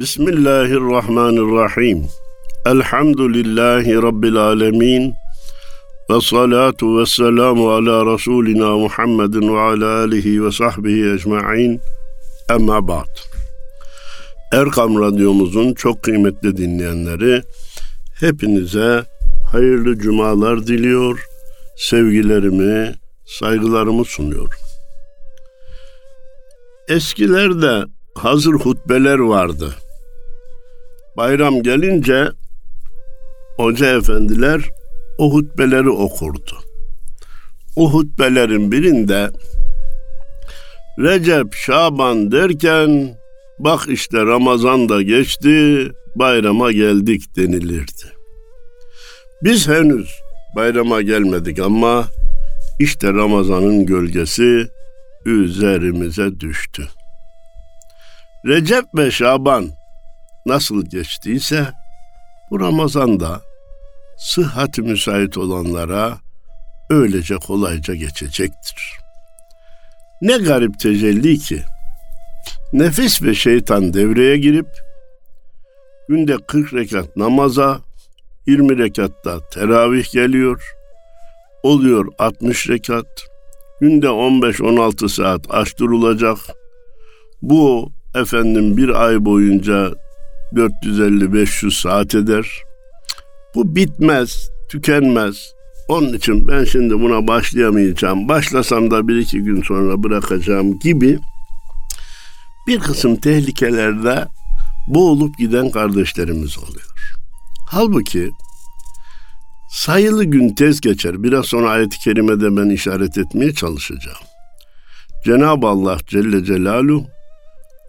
Bismillahirrahmanirrahim. Elhamdülillahi Rabbil alemin. Ve salatu ve selamu ala Resulina Muhammedin ve ala alihi ve sahbihi ecma'in. Emma ba'd. Erkam Radyomuzun çok kıymetli dinleyenleri, hepinize hayırlı cumalar diliyor, sevgilerimi, saygılarımı sunuyorum. Eskilerde hazır hutbeler vardı. Bayram gelince hoca efendiler o hutbeleri okurdu. O hutbelerin birinde Recep, Şaban derken bak işte Ramazan da geçti, bayrama geldik denilirdi. Biz henüz bayrama gelmedik ama işte Ramazan'ın gölgesi üzerimize düştü. Recep ve Şaban nasıl geçtiyse bu Ramazan'da sıhhati müsait olanlara öylece kolayca geçecektir. Ne garip tecelli ki nefis ve şeytan devreye girip günde 40 rekat namaza 20 rekatta teravih geliyor. Oluyor 60 rekat. Günde 15-16 saat aç durulacak. Bu efendim bir ay boyunca 450-500 saat eder. Bu bitmez, tükenmez. Onun için ben şimdi buna başlayamayacağım. Başlasam da bir iki gün sonra bırakacağım gibi bir kısım tehlikelerde boğulup giden kardeşlerimiz oluyor. Halbuki sayılı gün tez geçer. Biraz sonra ayet-i kerimede ben işaret etmeye çalışacağım. Cenab-ı Allah Celle Celaluhu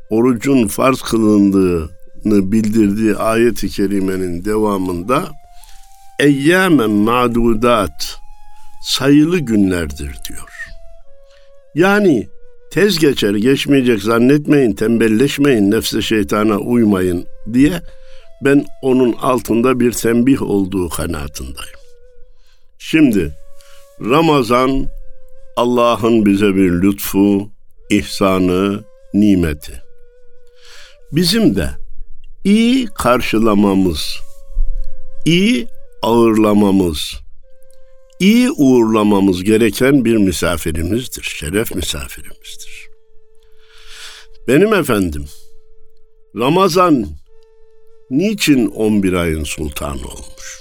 orucun farz kılındığını bildirdiği ayet-i kerimenin devamında eyyamen ma'dudat sayılı günlerdir diyor. Yani tez geçer geçmeyecek zannetmeyin, tembelleşmeyin, nefse şeytana uymayın diye ben onun altında bir tembih olduğu kanaatindeyim. Şimdi Ramazan Allah'ın bize bir lütfu, ihsanı, nimeti bizim de iyi karşılamamız, iyi ağırlamamız, iyi uğurlamamız gereken bir misafirimizdir, şeref misafirimizdir. Benim efendim, Ramazan niçin 11 ayın sultanı olmuş?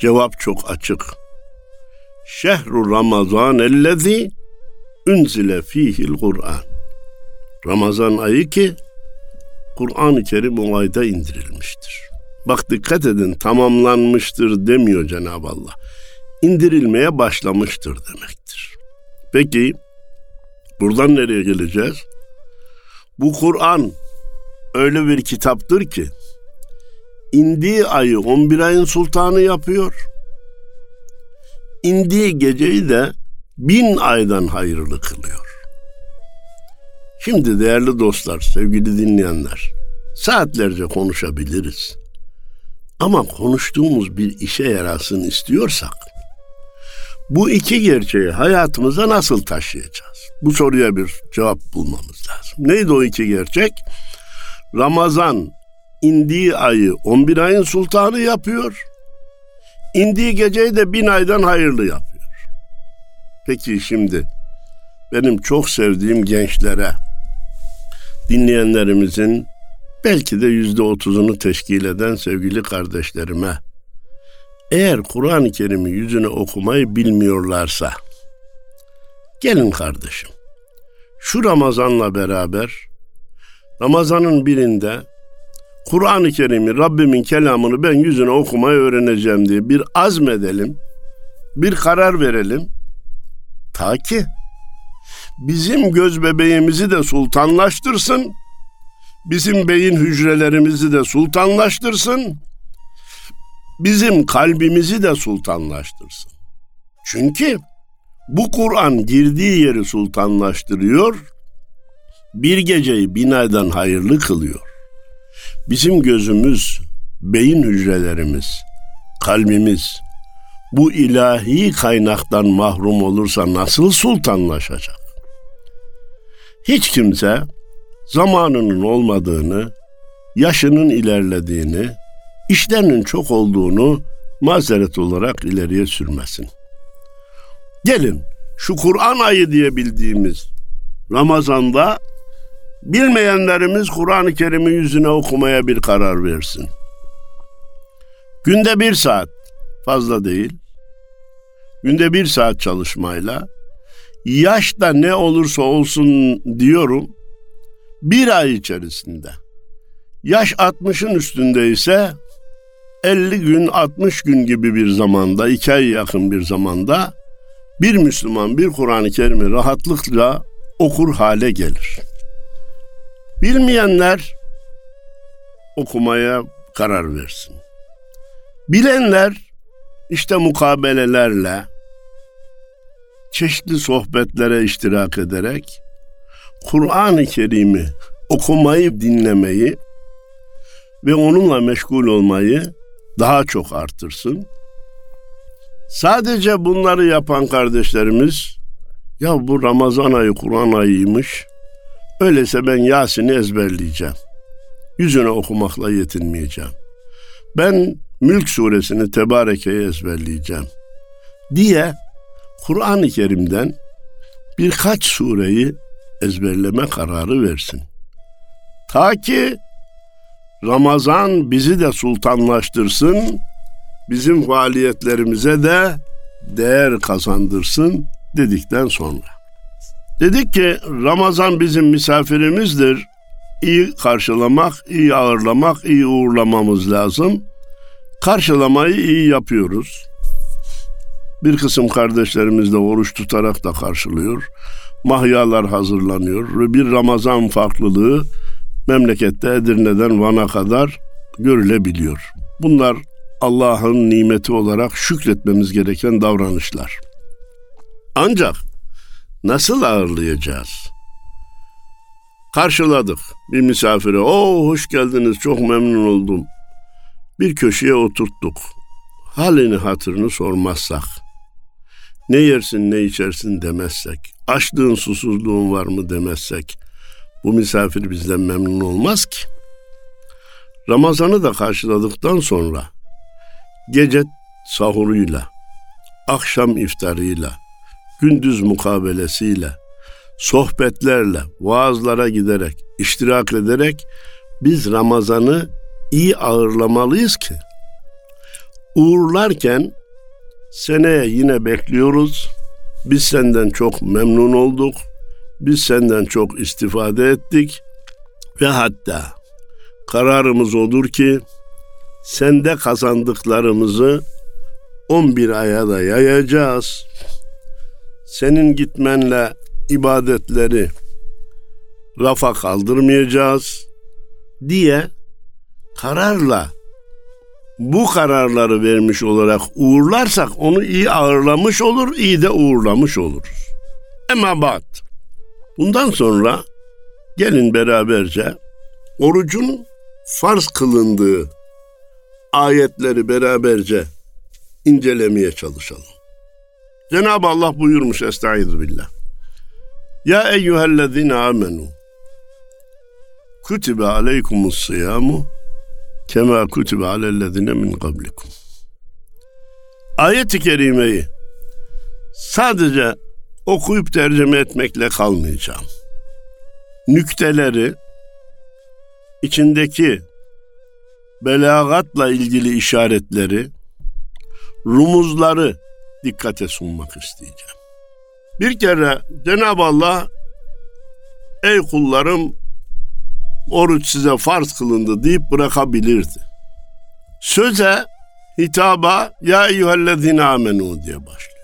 Cevap çok açık. Şehru Ramazan ellezî unzile fihil Kur'an. Ramazan ayı ki Kur'an-ı Kerim o ayda indirilmiştir. Bak dikkat edin tamamlanmıştır demiyor Cenab-ı Allah. İndirilmeye başlamıştır demektir. Peki buradan nereye geleceğiz? Bu Kur'an öyle bir kitaptır ki indiği ayı 11 ayın sultanı yapıyor. İndiği geceyi de bin aydan hayırlı kılıyor. Şimdi değerli dostlar, sevgili dinleyenler, saatlerce konuşabiliriz. Ama konuştuğumuz bir işe yarasın istiyorsak, bu iki gerçeği hayatımıza nasıl taşıyacağız? Bu soruya bir cevap bulmamız lazım. Neydi o iki gerçek? Ramazan indiği ayı 11 ayın sultanı yapıyor. İndiği geceyi de bin aydan hayırlı yapıyor. Peki şimdi benim çok sevdiğim gençlere dinleyenlerimizin belki de yüzde otuzunu teşkil eden sevgili kardeşlerime eğer Kur'an-ı Kerim'i yüzüne okumayı bilmiyorlarsa gelin kardeşim şu Ramazan'la beraber Ramazan'ın birinde Kur'an-ı Kerim'i Rabbimin kelamını ben yüzüne okumayı öğreneceğim diye bir azmedelim, bir karar verelim. Ta ki bizim göz bebeğimizi de sultanlaştırsın, bizim beyin hücrelerimizi de sultanlaştırsın, bizim kalbimizi de sultanlaştırsın. Çünkü bu Kur'an girdiği yeri sultanlaştırıyor, bir geceyi bin aydan hayırlı kılıyor. Bizim gözümüz, beyin hücrelerimiz, kalbimiz bu ilahi kaynaktan mahrum olursa nasıl sultanlaşacak? Hiç kimse zamanının olmadığını, yaşının ilerlediğini, işlerinin çok olduğunu mazeret olarak ileriye sürmesin. Gelin şu Kur'an ayı diye bildiğimiz Ramazan'da bilmeyenlerimiz Kur'an-ı Kerim'i yüzüne okumaya bir karar versin. Günde bir saat, fazla değil, günde bir saat çalışmayla, yaş da ne olursa olsun diyorum, bir ay içerisinde, yaş 60'ın üstünde ise 50 gün, 60 gün gibi bir zamanda, iki ay yakın bir zamanda bir Müslüman bir Kur'an-ı Kerim'i rahatlıkla okur hale gelir. Bilmeyenler okumaya karar versin. Bilenler işte mukabelelerle, çeşitli sohbetlere iştirak ederek Kur'an-ı Kerim'i okumayı, dinlemeyi ve onunla meşgul olmayı daha çok artırsın. Sadece bunları yapan kardeşlerimiz ya bu Ramazan ayı Kur'an ayıymış. Öyleyse ben Yasin'i ezberleyeceğim. Yüzüne okumakla yetinmeyeceğim. Ben Mülk suresini Tebareke'yi ezberleyeceğim. Diye Kur'an-ı Kerim'den birkaç sureyi ezberleme kararı versin. Ta ki Ramazan bizi de sultanlaştırsın, bizim faaliyetlerimize de değer kazandırsın dedikten sonra. Dedik ki Ramazan bizim misafirimizdir. İyi karşılamak, iyi ağırlamak, iyi uğurlamamız lazım. Karşılamayı iyi yapıyoruz. Bir kısım kardeşlerimiz de oruç tutarak da karşılıyor. Mahyalar hazırlanıyor bir Ramazan farklılığı memlekette Edirne'den Van'a kadar görülebiliyor. Bunlar Allah'ın nimeti olarak şükretmemiz gereken davranışlar. Ancak nasıl ağırlayacağız? Karşıladık bir misafire. Oo hoş geldiniz çok memnun oldum. Bir köşeye oturttuk. Halini hatırını sormazsak. Ne yersin ne içersin demezsek. Açlığın susuzluğun var mı demezsek. Bu misafir bizden memnun olmaz ki. Ramazan'ı da karşıladıktan sonra gece sahuruyla, akşam iftarıyla, gündüz mukabelesiyle, sohbetlerle, vaazlara giderek, iştirak ederek biz Ramazan'ı iyi ağırlamalıyız ki uğurlarken seneye yine bekliyoruz. Biz senden çok memnun olduk. Biz senden çok istifade ettik ve hatta kararımız odur ki sende kazandıklarımızı 11 aya da yayacağız. Senin gitmenle ibadetleri rafa kaldırmayacağız diye kararla bu kararları vermiş olarak uğurlarsak onu iyi ağırlamış olur, iyi de uğurlamış oluruz. Ama bak, bundan sonra gelin beraberce orucun farz kılındığı ayetleri beraberce incelemeye çalışalım. Cenab-ı Allah buyurmuş Estaizu billah. Ya eyyühellezine amenu kutibe aleykumus siyamu kema kutibe alellezine min kablikum. Ayet-i kerimeyi sadece okuyup tercüme etmekle kalmayacağım. Nükteleri içindeki belagatla ilgili işaretleri, rumuzları dikkate sunmak isteyeceğim. Bir kere Cenab-ı Allah ey kullarım oruç size farz kılındı deyip bırakabilirdi. Söze, hitaba ya eyyühellezine amenu diye başlıyor.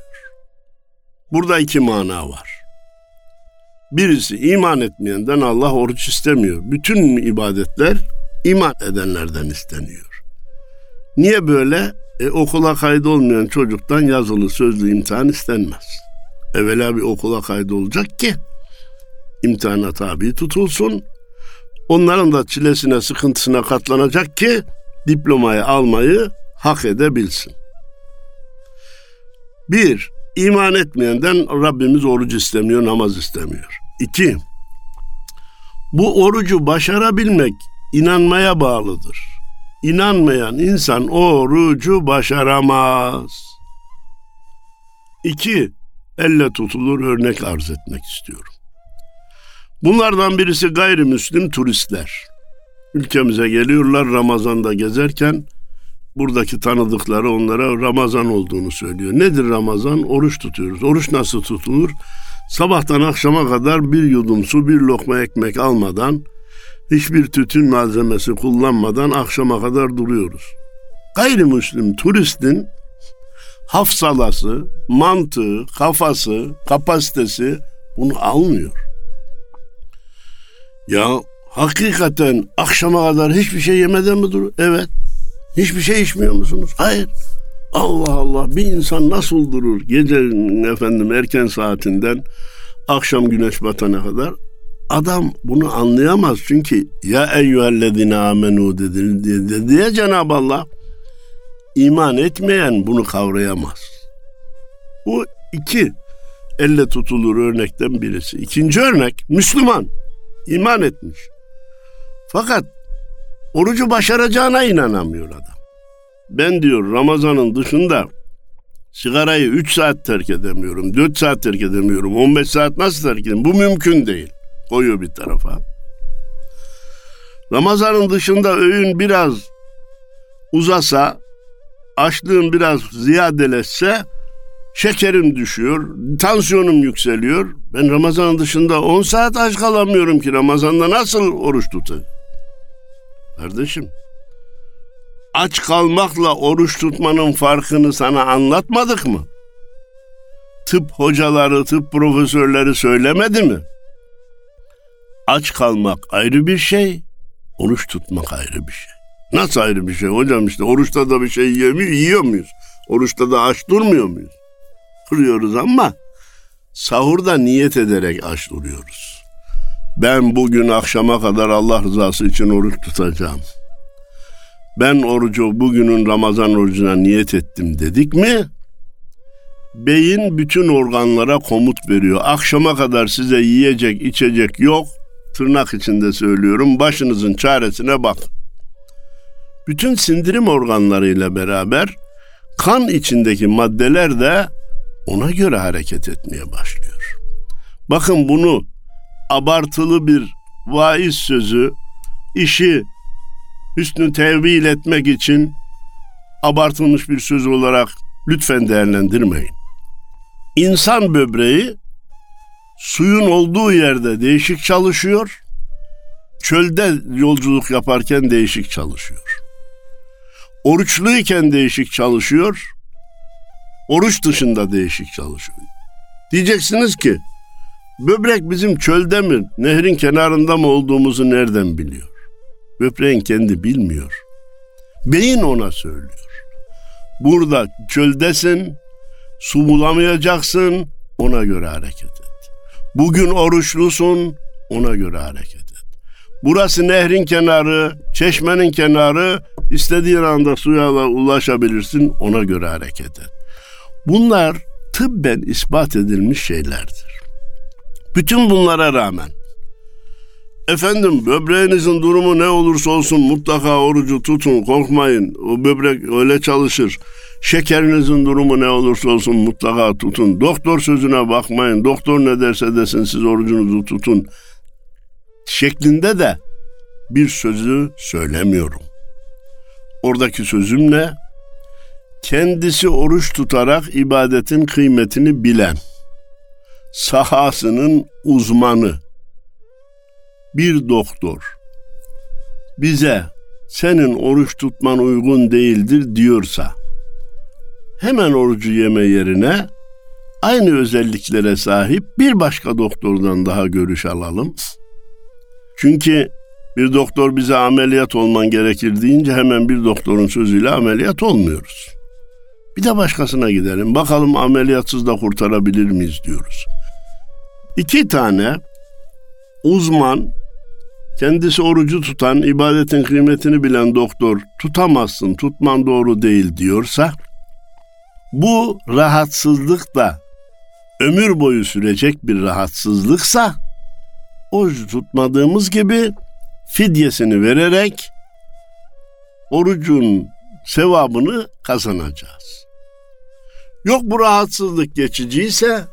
Burada iki mana var. Birisi iman etmeyenden Allah oruç istemiyor. Bütün ibadetler iman edenlerden isteniyor. Niye böyle? E, okula kaydolmayan çocuktan yazılı sözlü imtihan istenmez. Evvela bir okula kaydolacak ki imtihana tabi tutulsun. Onların da çilesine, sıkıntısına katlanacak ki diplomayı almayı hak edebilsin. Bir, iman etmeyenden Rabbimiz oruç istemiyor, namaz istemiyor. İki, Bu orucu başarabilmek inanmaya bağlıdır. İnanmayan insan orucu başaramaz. İki, elle tutulur örnek arz etmek istiyorum. Bunlardan birisi gayrimüslim turistler. Ülkemize geliyorlar Ramazan'da gezerken buradaki tanıdıkları onlara Ramazan olduğunu söylüyor. Nedir Ramazan? Oruç tutuyoruz. Oruç nasıl tutulur? Sabahtan akşama kadar bir yudum su, bir lokma ekmek almadan, hiçbir tütün malzemesi kullanmadan akşama kadar duruyoruz. Gayrimüslim turistin hafsalası, mantığı, kafası, kapasitesi bunu almıyor. Ya hakikaten akşama kadar hiçbir şey yemeden mi durur? Evet. Hiçbir şey içmiyor musunuz? Hayır. Allah Allah bir insan nasıl durur gecenin efendim erken saatinden akşam güneş batana kadar adam bunu anlayamaz çünkü ya eyyühellezine amenu dedi, dedi diye Cenab-ı Allah iman etmeyen bunu kavrayamaz. Bu iki elle tutulur örnekten birisi. İkinci örnek Müslüman iman etmiş. Fakat orucu başaracağına inanamıyor adam. Ben diyor Ramazan'ın dışında sigarayı 3 saat terk edemiyorum, 4 saat terk edemiyorum, 15 saat nasıl terk edeyim? Bu mümkün değil. Koyuyor bir tarafa. Ramazan'ın dışında öğün biraz uzasa, açlığım biraz ziyadeleşse şekerim düşüyor, tansiyonum yükseliyor. Ben Ramazan dışında 10 saat aç kalamıyorum ki Ramazan'da nasıl oruç tutayım? Kardeşim, aç kalmakla oruç tutmanın farkını sana anlatmadık mı? Tıp hocaları, tıp profesörleri söylemedi mi? Aç kalmak ayrı bir şey, oruç tutmak ayrı bir şey. Nasıl ayrı bir şey hocam işte oruçta da bir şey yemiyor, yiyor muyuz? Oruçta da aç durmuyor muyuz? Duruyoruz ama sahurda niyet ederek aç duruyoruz. Ben bugün akşama kadar Allah rızası için oruç tutacağım. Ben orucu bugünün Ramazan orucuna niyet ettim dedik mi? Beyin bütün organlara komut veriyor. Akşama kadar size yiyecek, içecek yok. Tırnak içinde söylüyorum. Başınızın çaresine bak. Bütün sindirim organlarıyla beraber kan içindeki maddeler de ona göre hareket etmeye başlıyor. Bakın bunu abartılı bir vaiz sözü, işi hüsnü tevil etmek için abartılmış bir söz olarak lütfen değerlendirmeyin. İnsan böbreği suyun olduğu yerde değişik çalışıyor, çölde yolculuk yaparken değişik çalışıyor. Oruçluyken değişik çalışıyor, oruç dışında değişik çalışıyor. Diyeceksiniz ki böbrek bizim çölde mi, nehrin kenarında mı olduğumuzu nereden biliyor? Böbreğin kendi bilmiyor. Beyin ona söylüyor. Burada çöldesin, su bulamayacaksın, ona göre hareket et. Bugün oruçlusun, ona göre hareket et. Burası nehrin kenarı, çeşmenin kenarı, istediğin anda suya ulaşabilirsin, ona göre hareket et. Bunlar tıbben ispat edilmiş şeylerdir. Bütün bunlara rağmen efendim böbreğinizin durumu ne olursa olsun mutlaka orucu tutun korkmayın o böbrek öyle çalışır. Şekerinizin durumu ne olursa olsun mutlaka tutun. Doktor sözüne bakmayın. Doktor ne derse desin siz orucunuzu tutun. Şeklinde de bir sözü söylemiyorum. Oradaki sözüm ne? Kendisi oruç tutarak ibadetin kıymetini bilen, sahasının uzmanı, bir doktor bize senin oruç tutman uygun değildir diyorsa, hemen orucu yeme yerine aynı özelliklere sahip bir başka doktordan daha görüş alalım. Çünkü bir doktor bize ameliyat olman gerekir deyince hemen bir doktorun sözüyle ameliyat olmuyoruz. Bir de başkasına gidelim. Bakalım ameliyatsız da kurtarabilir miyiz diyoruz. İki tane uzman, kendisi orucu tutan, ibadetin kıymetini bilen doktor tutamazsın, tutman doğru değil diyorsa bu rahatsızlık da ömür boyu sürecek bir rahatsızlıksa oruç tutmadığımız gibi fidyesini vererek orucun sevabını kazanacağız. Yok bu rahatsızlık geçiciyse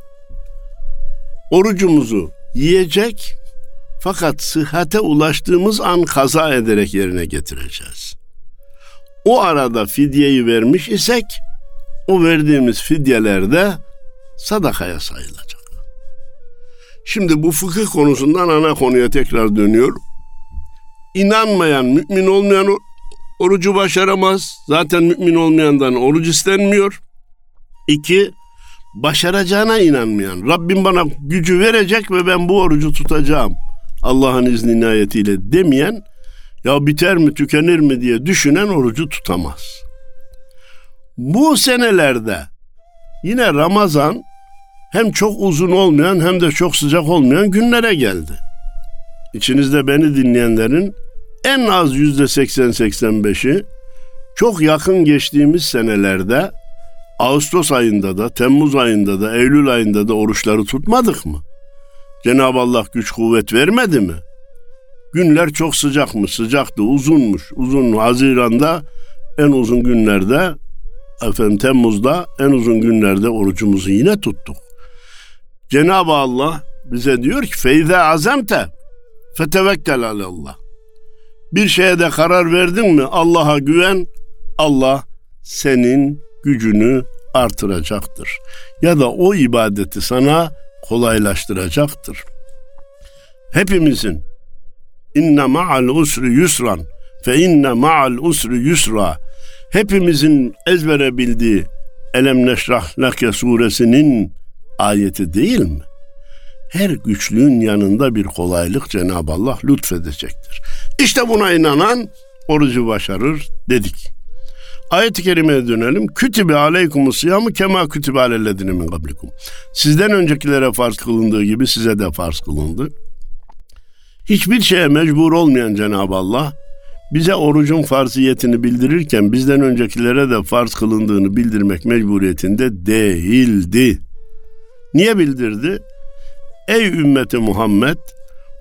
orucumuzu yiyecek fakat sıhhate ulaştığımız an kaza ederek yerine getireceğiz. O arada fidyeyi vermiş isek o verdiğimiz fidyeler de sadakaya sayılacak. Şimdi bu fıkıh konusundan ana konuya tekrar dönüyor. İnanmayan, mümin olmayan orucu başaramaz. Zaten mümin olmayandan oruç istenmiyor. İki, başaracağına inanmayan. Rabbim bana gücü verecek ve ben bu orucu tutacağım. Allah'ın izni inayetiyle demeyen, ya biter mi tükenir mi diye düşünen orucu tutamaz. Bu senelerde yine Ramazan hem çok uzun olmayan hem de çok sıcak olmayan günlere geldi. İçinizde beni dinleyenlerin en az yüzde 80-85'i çok yakın geçtiğimiz senelerde Ağustos ayında da, Temmuz ayında da, Eylül ayında da oruçları tutmadık mı? Cenab-ı Allah güç kuvvet vermedi mi? Günler çok sıcak mı? Sıcaktı, uzunmuş. Uzun Haziran'da en uzun günlerde efendim Temmuz'da en uzun günlerde orucumuzu yine tuttuk. Cenab-ı Allah bize diyor ki feyze azemte fetevekkel Allah. Bir şeye de karar verdin mi Allah'a güven Allah senin gücünü artıracaktır. Ya da o ibadeti sana kolaylaştıracaktır. Hepimizin inne ma'al usri yusran fe inne ma'al usri yusra hepimizin ezbere bildiği Elem Neşrah Lake suresinin ayeti değil mi? Her güçlüğün yanında bir kolaylık Cenab-ı Allah lütfedecektir. İşte buna inanan orucu başarır dedik. Ayet-i kerimeye dönelim. Kütübe aleykumus siyamu kema kütübe alellezine min kablikum. Sizden öncekilere farz kılındığı gibi size de farz kılındı. Hiçbir şeye mecbur olmayan Cenab-ı Allah bize orucun farziyetini bildirirken bizden öncekilere de farz kılındığını bildirmek mecburiyetinde değildi. Niye bildirdi? Ey ümmeti Muhammed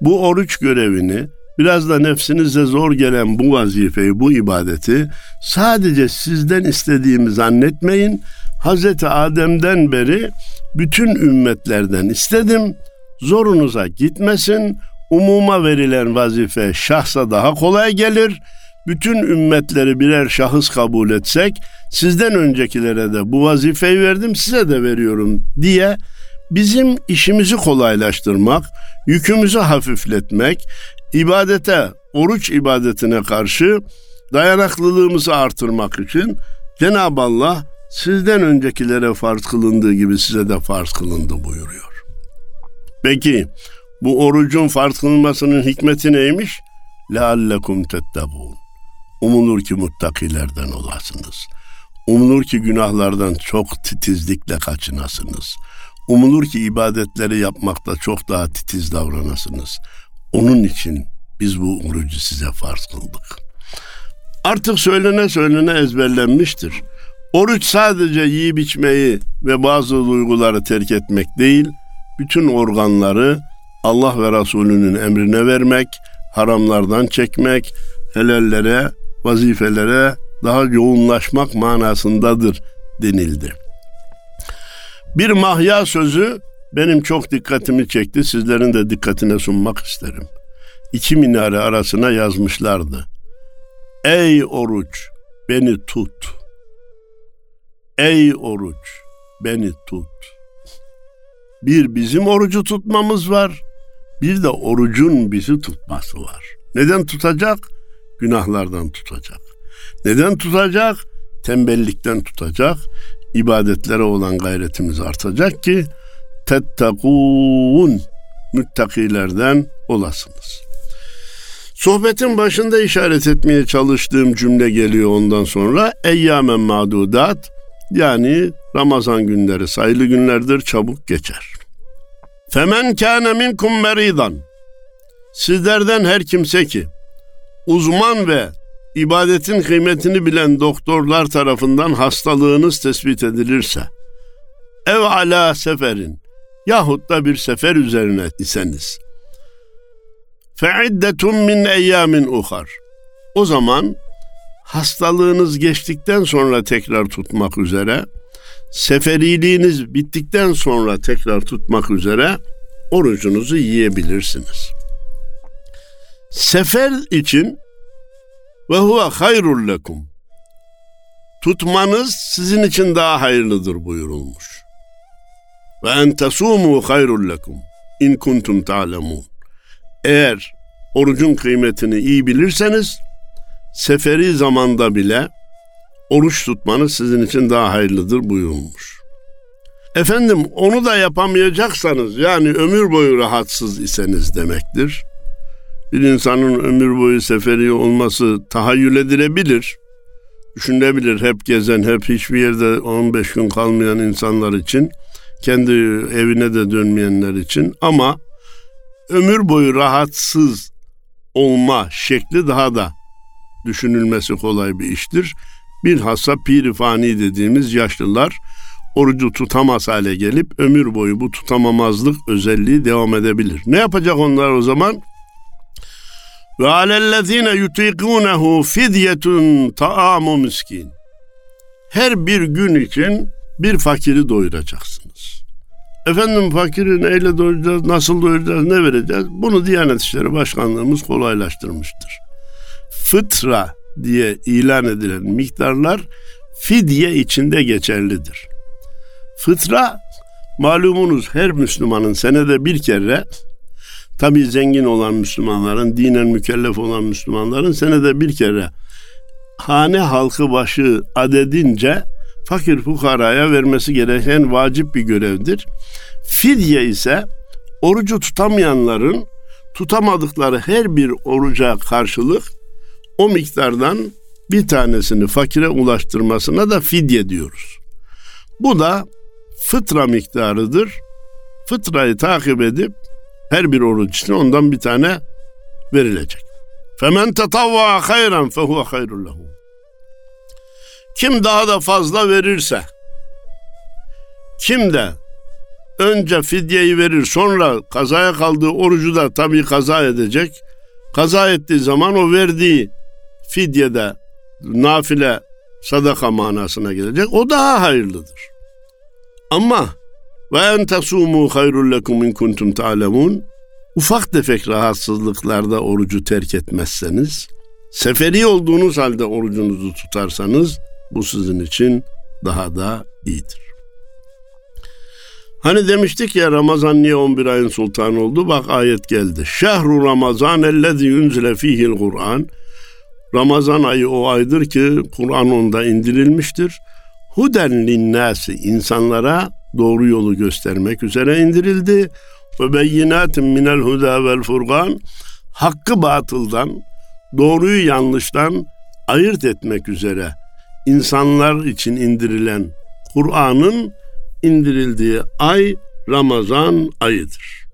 bu oruç görevini biraz da nefsinize zor gelen bu vazifeyi, bu ibadeti sadece sizden istediğimi zannetmeyin. Hazreti Adem'den beri bütün ümmetlerden istedim. Zorunuza gitmesin. Umuma verilen vazife şahsa daha kolay gelir. Bütün ümmetleri birer şahıs kabul etsek, sizden öncekilere de bu vazifeyi verdim, size de veriyorum diye bizim işimizi kolaylaştırmak, yükümüzü hafifletmek, ibadete, oruç ibadetine karşı dayanıklılığımızı artırmak için Cenab-ı Allah sizden öncekilere farz kılındığı gibi size de farz kılındı buyuruyor. Peki bu orucun farz kılınmasının hikmeti neymiş? لَاَلَّكُمْ تَتَّقُونَ Umulur ki muttakilerden olasınız. Umulur ki günahlardan çok titizlikle kaçınasınız. Umulur ki ibadetleri yapmakta çok daha titiz davranasınız. Onun için biz bu orucu size farz kıldık. Artık söylene söylene ezberlenmiştir. Oruç sadece yiyip içmeyi ve bazı duyguları terk etmek değil, bütün organları Allah ve Resulünün emrine vermek, haramlardan çekmek, helallere, vazifelere daha yoğunlaşmak manasındadır denildi. Bir mahya sözü benim çok dikkatimi çekti. Sizlerin de dikkatine sunmak isterim. İki minare arasına yazmışlardı. Ey oruç beni tut. Ey oruç beni tut. Bir bizim orucu tutmamız var. Bir de orucun bizi tutması var. Neden tutacak? Günahlardan tutacak. Neden tutacak? Tembellikten tutacak. İbadetlere olan gayretimiz artacak ki tettekûn müttakilerden olasınız. Sohbetin başında işaret etmeye çalıştığım cümle geliyor ondan sonra. Eyyamen madudat yani Ramazan günleri sayılı günlerdir çabuk geçer. Femen kâne minkum meridan Sizlerden her kimse ki uzman ve ibadetin kıymetini bilen doktorlar tarafından hastalığınız tespit edilirse ev ala seferin yahut da bir sefer üzerine iseniz fe'iddetun min eyyamin uhar. O zaman hastalığınız geçtikten sonra tekrar tutmak üzere, seferiliğiniz bittikten sonra tekrar tutmak üzere orucunuzu yiyebilirsiniz. Sefer için ve huve hayrul lekum. Tutmanız sizin için daha hayırlıdır buyurulmuş. Ve en tesumu hayrul lekum in kuntum ta'lemun. Eğer orucun kıymetini iyi bilirseniz seferi zamanda bile oruç tutmanız sizin için daha hayırlıdır buyurulmuş. Efendim onu da yapamayacaksanız yani ömür boyu rahatsız iseniz demektir. Bir insanın ömür boyu seferi olması tahayyül edilebilir. Düşünebilir hep gezen, hep hiçbir yerde 15 gün kalmayan insanlar için, kendi evine de dönmeyenler için ama ömür boyu rahatsız olma şekli daha da düşünülmesi kolay bir iştir. Bilhassa pirifani dediğimiz yaşlılar orucu tutamaz hale gelip ömür boyu bu tutamamazlık özelliği devam edebilir. Ne yapacak onlar o zaman? Ve alellezine yutikunehu fidyetun taamu miskin. Her bir gün için bir fakiri doyuracaksınız. Efendim fakiri neyle doyuracağız, nasıl doyuracağız, ne vereceğiz? Bunu Diyanet İşleri Başkanlığımız kolaylaştırmıştır. Fıtra diye ilan edilen miktarlar fidye içinde geçerlidir. Fıtra malumunuz her Müslümanın senede bir kere tabi zengin olan Müslümanların, dinen mükellef olan Müslümanların senede bir kere hane halkı başı adedince fakir fukaraya vermesi gereken vacip bir görevdir. Fidye ise orucu tutamayanların tutamadıkları her bir oruca karşılık o miktardan bir tanesini fakire ulaştırmasına da fidye diyoruz. Bu da fıtra miktarıdır. Fıtrayı takip edip her bir oruç için ondan bir tane verilecek. Femen tetavva hayran fehuve hayrul lehu. Kim daha da fazla verirse, kim de önce fidyeyi verir sonra kazaya kaldığı orucu da tabii kaza edecek. Kaza ettiği zaman o verdiği fidyede nafile sadaka manasına gelecek. O daha hayırlıdır. Ama ve en tesumu hayrul lekum in kuntum ta'lemun ufak tefek rahatsızlıklarda orucu terk etmezseniz, seferi olduğunuz halde orucunuzu tutarsanız bu sizin için daha da iyidir. Hani demiştik ya Ramazan niye 11 ayın sultanı oldu? Bak ayet geldi. Şehru Ramazan ellezî yunzile fihil Kur'an. Ramazan ayı o aydır ki Kur'an onda indirilmiştir. Huden linnâsi insanlara doğru yolu göstermek üzere indirildi. Ve beyinatin minel huda vel furgan hakkı batıldan, doğruyu yanlıştan ayırt etmek üzere insanlar için indirilen Kur'an'ın indirildiği ay Ramazan ayıdır.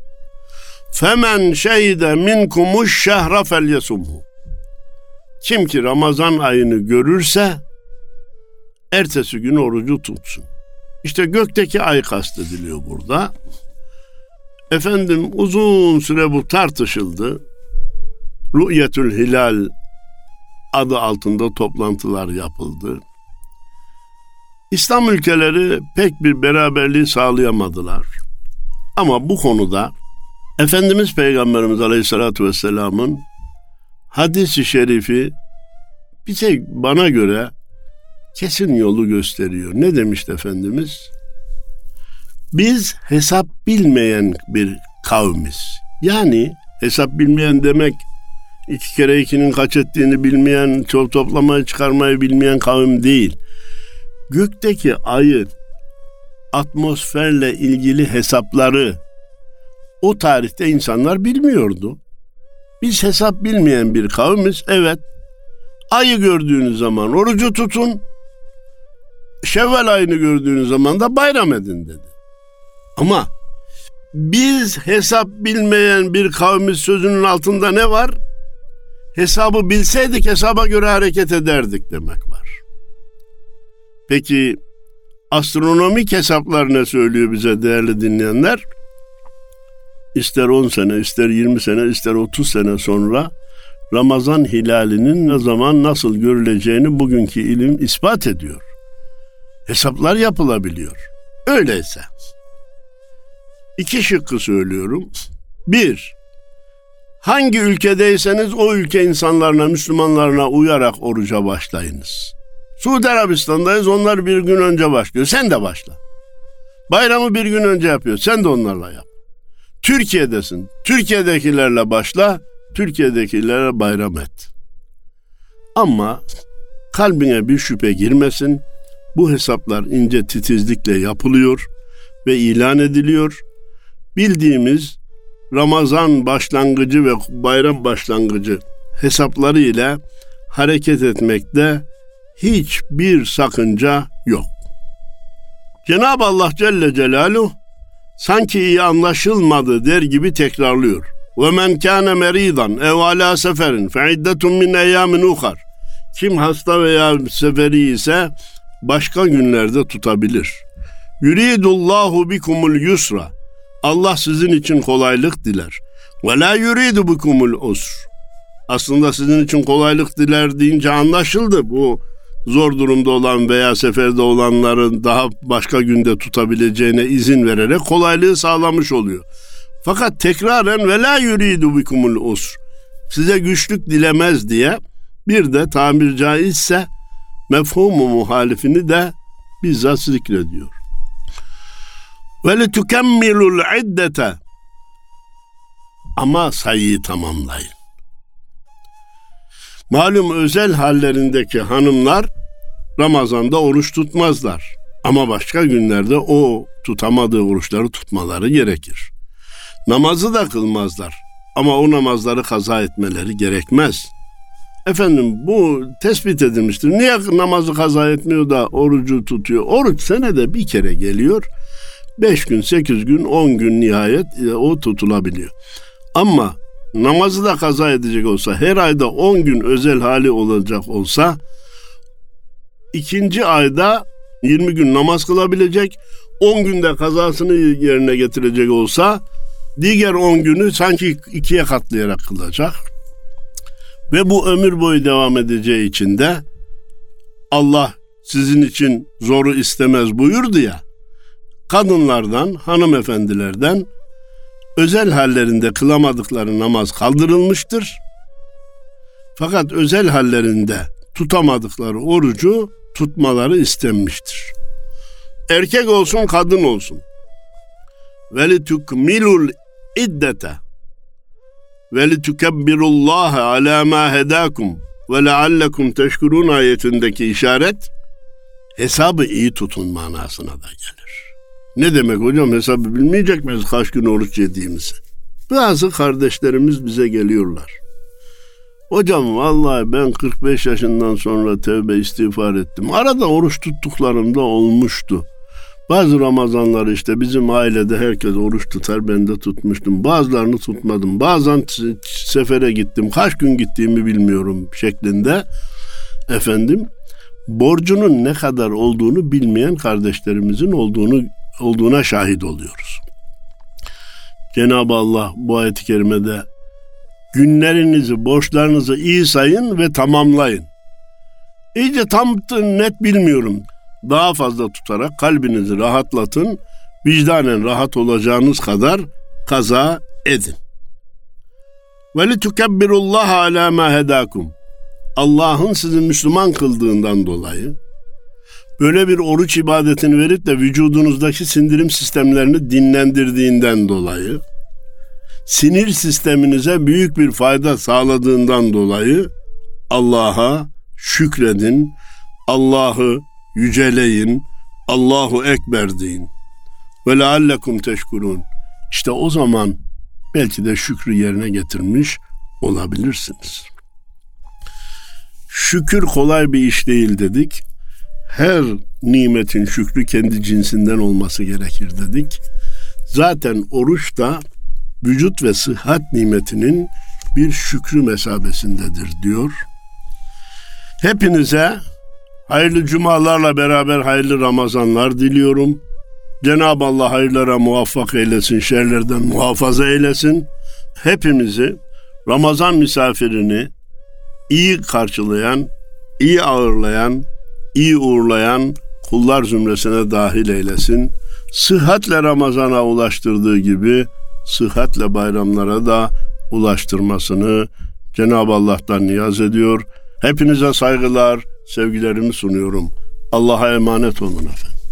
Femen şehide minkumuş şehra felyesumhu. Kim ki Ramazan ayını görürse ertesi gün orucu tutsun. İşte gökteki ay kastediliyor burada. Efendim uzun süre bu tartışıldı. Rü'yetül Hilal adı altında toplantılar yapıldı. İslam ülkeleri pek bir beraberliği sağlayamadılar. Ama bu konuda Efendimiz Peygamberimiz Aleyhisselatü Vesselam'ın hadisi şerifi bize bana göre kesin yolu gösteriyor. Ne demişti Efendimiz? Biz hesap bilmeyen bir kavmiz. Yani hesap bilmeyen demek iki kere ikinin kaç ettiğini bilmeyen, çok toplamayı çıkarmayı bilmeyen kavim değil. Gökteki ayı, atmosferle ilgili hesapları o tarihte insanlar bilmiyordu. Biz hesap bilmeyen bir kavmiz. Evet. Ayı gördüğünüz zaman orucu tutun. Şevval ayını gördüğünüz zaman da bayram edin dedi. Ama biz hesap bilmeyen bir kavmiz sözünün altında ne var? Hesabı bilseydik hesaba göre hareket ederdik demek var. Peki astronomik hesaplar ne söylüyor bize değerli dinleyenler? ister 10 sene, ister 20 sene, ister 30 sene sonra Ramazan hilalinin ne zaman nasıl görüleceğini bugünkü ilim ispat ediyor. Hesaplar yapılabiliyor. Öyleyse iki şıkkı söylüyorum. Bir, hangi ülkedeyseniz o ülke insanlarına, Müslümanlarına uyarak oruca başlayınız. Suudi Arabistan'dayız, onlar bir gün önce başlıyor. Sen de başla. Bayramı bir gün önce yapıyor. Sen de onlarla yap. Türkiye'desin. Türkiye'dekilerle başla. Türkiye'dekilere bayram et. Ama kalbine bir şüphe girmesin. Bu hesaplar ince titizlikle yapılıyor ve ilan ediliyor. Bildiğimiz Ramazan başlangıcı ve bayram başlangıcı hesapları ile hareket etmekte hiçbir sakınca yok. Cenab-ı Allah Celle Celaluhu sanki iyi anlaşılmadı der gibi tekrarlıyor. Ve men kâne meridan ev ala seferin fe iddetun min eyyamin uhar. Kim hasta veya seferi ise başka günlerde tutabilir. Yuridullahu bikumul yusra. Allah sizin için kolaylık diler. Ve la yuridu bikumul usr. Aslında sizin için kolaylık diler deyince anlaşıldı. Bu zor durumda olan veya seferde olanların daha başka günde tutabileceğine izin vererek kolaylığı sağlamış oluyor. Fakat tekraren ve la yuridu bikumul usr. Size güçlük dilemez diye bir de tamir caizse mefhumu muhalifini de bizzat zikrediyor. Ve li tukemmilul iddete ama sayıyı tamamlayın. Malum özel hallerindeki hanımlar Ramazan'da oruç tutmazlar. Ama başka günlerde o tutamadığı oruçları tutmaları gerekir. Namazı da kılmazlar. Ama o namazları kaza etmeleri gerekmez. Efendim bu tespit edilmiştir. Niye namazı kaza etmiyor da orucu tutuyor? Oruç senede bir kere geliyor. Beş gün, sekiz gün, on gün nihayet e, o tutulabiliyor. Ama namazı da kaza edecek olsa, her ayda 10 gün özel hali olacak olsa, ikinci ayda 20 gün namaz kılabilecek, 10 günde kazasını yerine getirecek olsa, diğer 10 günü sanki ikiye katlayarak kılacak. Ve bu ömür boyu devam edeceği için de Allah sizin için zoru istemez buyurdu ya, kadınlardan, hanımefendilerden özel hallerinde kılamadıkları namaz kaldırılmıştır. Fakat özel hallerinde tutamadıkları orucu tutmaları istenmiştir. Erkek olsun kadın olsun. Veli tukmilul iddete veli tukebbirullaha ala ma hedakum ve leallekum teşkurun ayetindeki işaret hesabı iyi tutun manasına da gelir. Ne demek hocam hesabı bilmeyecek miyiz kaç gün oruç yediğimizi? Bazı kardeşlerimiz bize geliyorlar. Hocam vallahi ben 45 yaşından sonra tövbe istiğfar ettim. Arada oruç tuttuklarım da olmuştu. Bazı Ramazanlar işte bizim ailede herkes oruç tutar ben de tutmuştum. Bazılarını tutmadım. Bazen sefere gittim. Kaç gün gittiğimi bilmiyorum şeklinde. Efendim borcunun ne kadar olduğunu bilmeyen kardeşlerimizin olduğunu olduğuna şahit oluyoruz. Cenab-ı Allah bu ayet-i kerimede günlerinizi, borçlarınızı iyi sayın ve tamamlayın. İyice tam net bilmiyorum. Daha fazla tutarak kalbinizi rahatlatın. Vicdanen rahat olacağınız kadar kaza edin. Ve li tukebbirullaha ala ma hedakum. Allah'ın sizi Müslüman kıldığından dolayı böyle bir oruç ibadetini verip de vücudunuzdaki sindirim sistemlerini dinlendirdiğinden dolayı, sinir sisteminize büyük bir fayda sağladığından dolayı Allah'a şükredin, Allah'ı yüceleyin, Allahu Ekber deyin. Ve leallekum teşkurun. İşte o zaman belki de şükrü yerine getirmiş olabilirsiniz. Şükür kolay bir iş değil dedik her nimetin şükrü kendi cinsinden olması gerekir dedik. Zaten oruç da vücut ve sıhhat nimetinin bir şükrü mesabesindedir diyor. Hepinize hayırlı cumalarla beraber hayırlı Ramazanlar diliyorum. Cenab-ı Allah hayırlara muvaffak eylesin, şerlerden muhafaza eylesin. Hepimizi Ramazan misafirini iyi karşılayan, iyi ağırlayan, iyi uğurlayan kullar zümresine dahil eylesin. Sıhhatle Ramazan'a ulaştırdığı gibi sıhhatle bayramlara da ulaştırmasını Cenab-ı Allah'tan niyaz ediyor. Hepinize saygılar, sevgilerimi sunuyorum. Allah'a emanet olun efendim.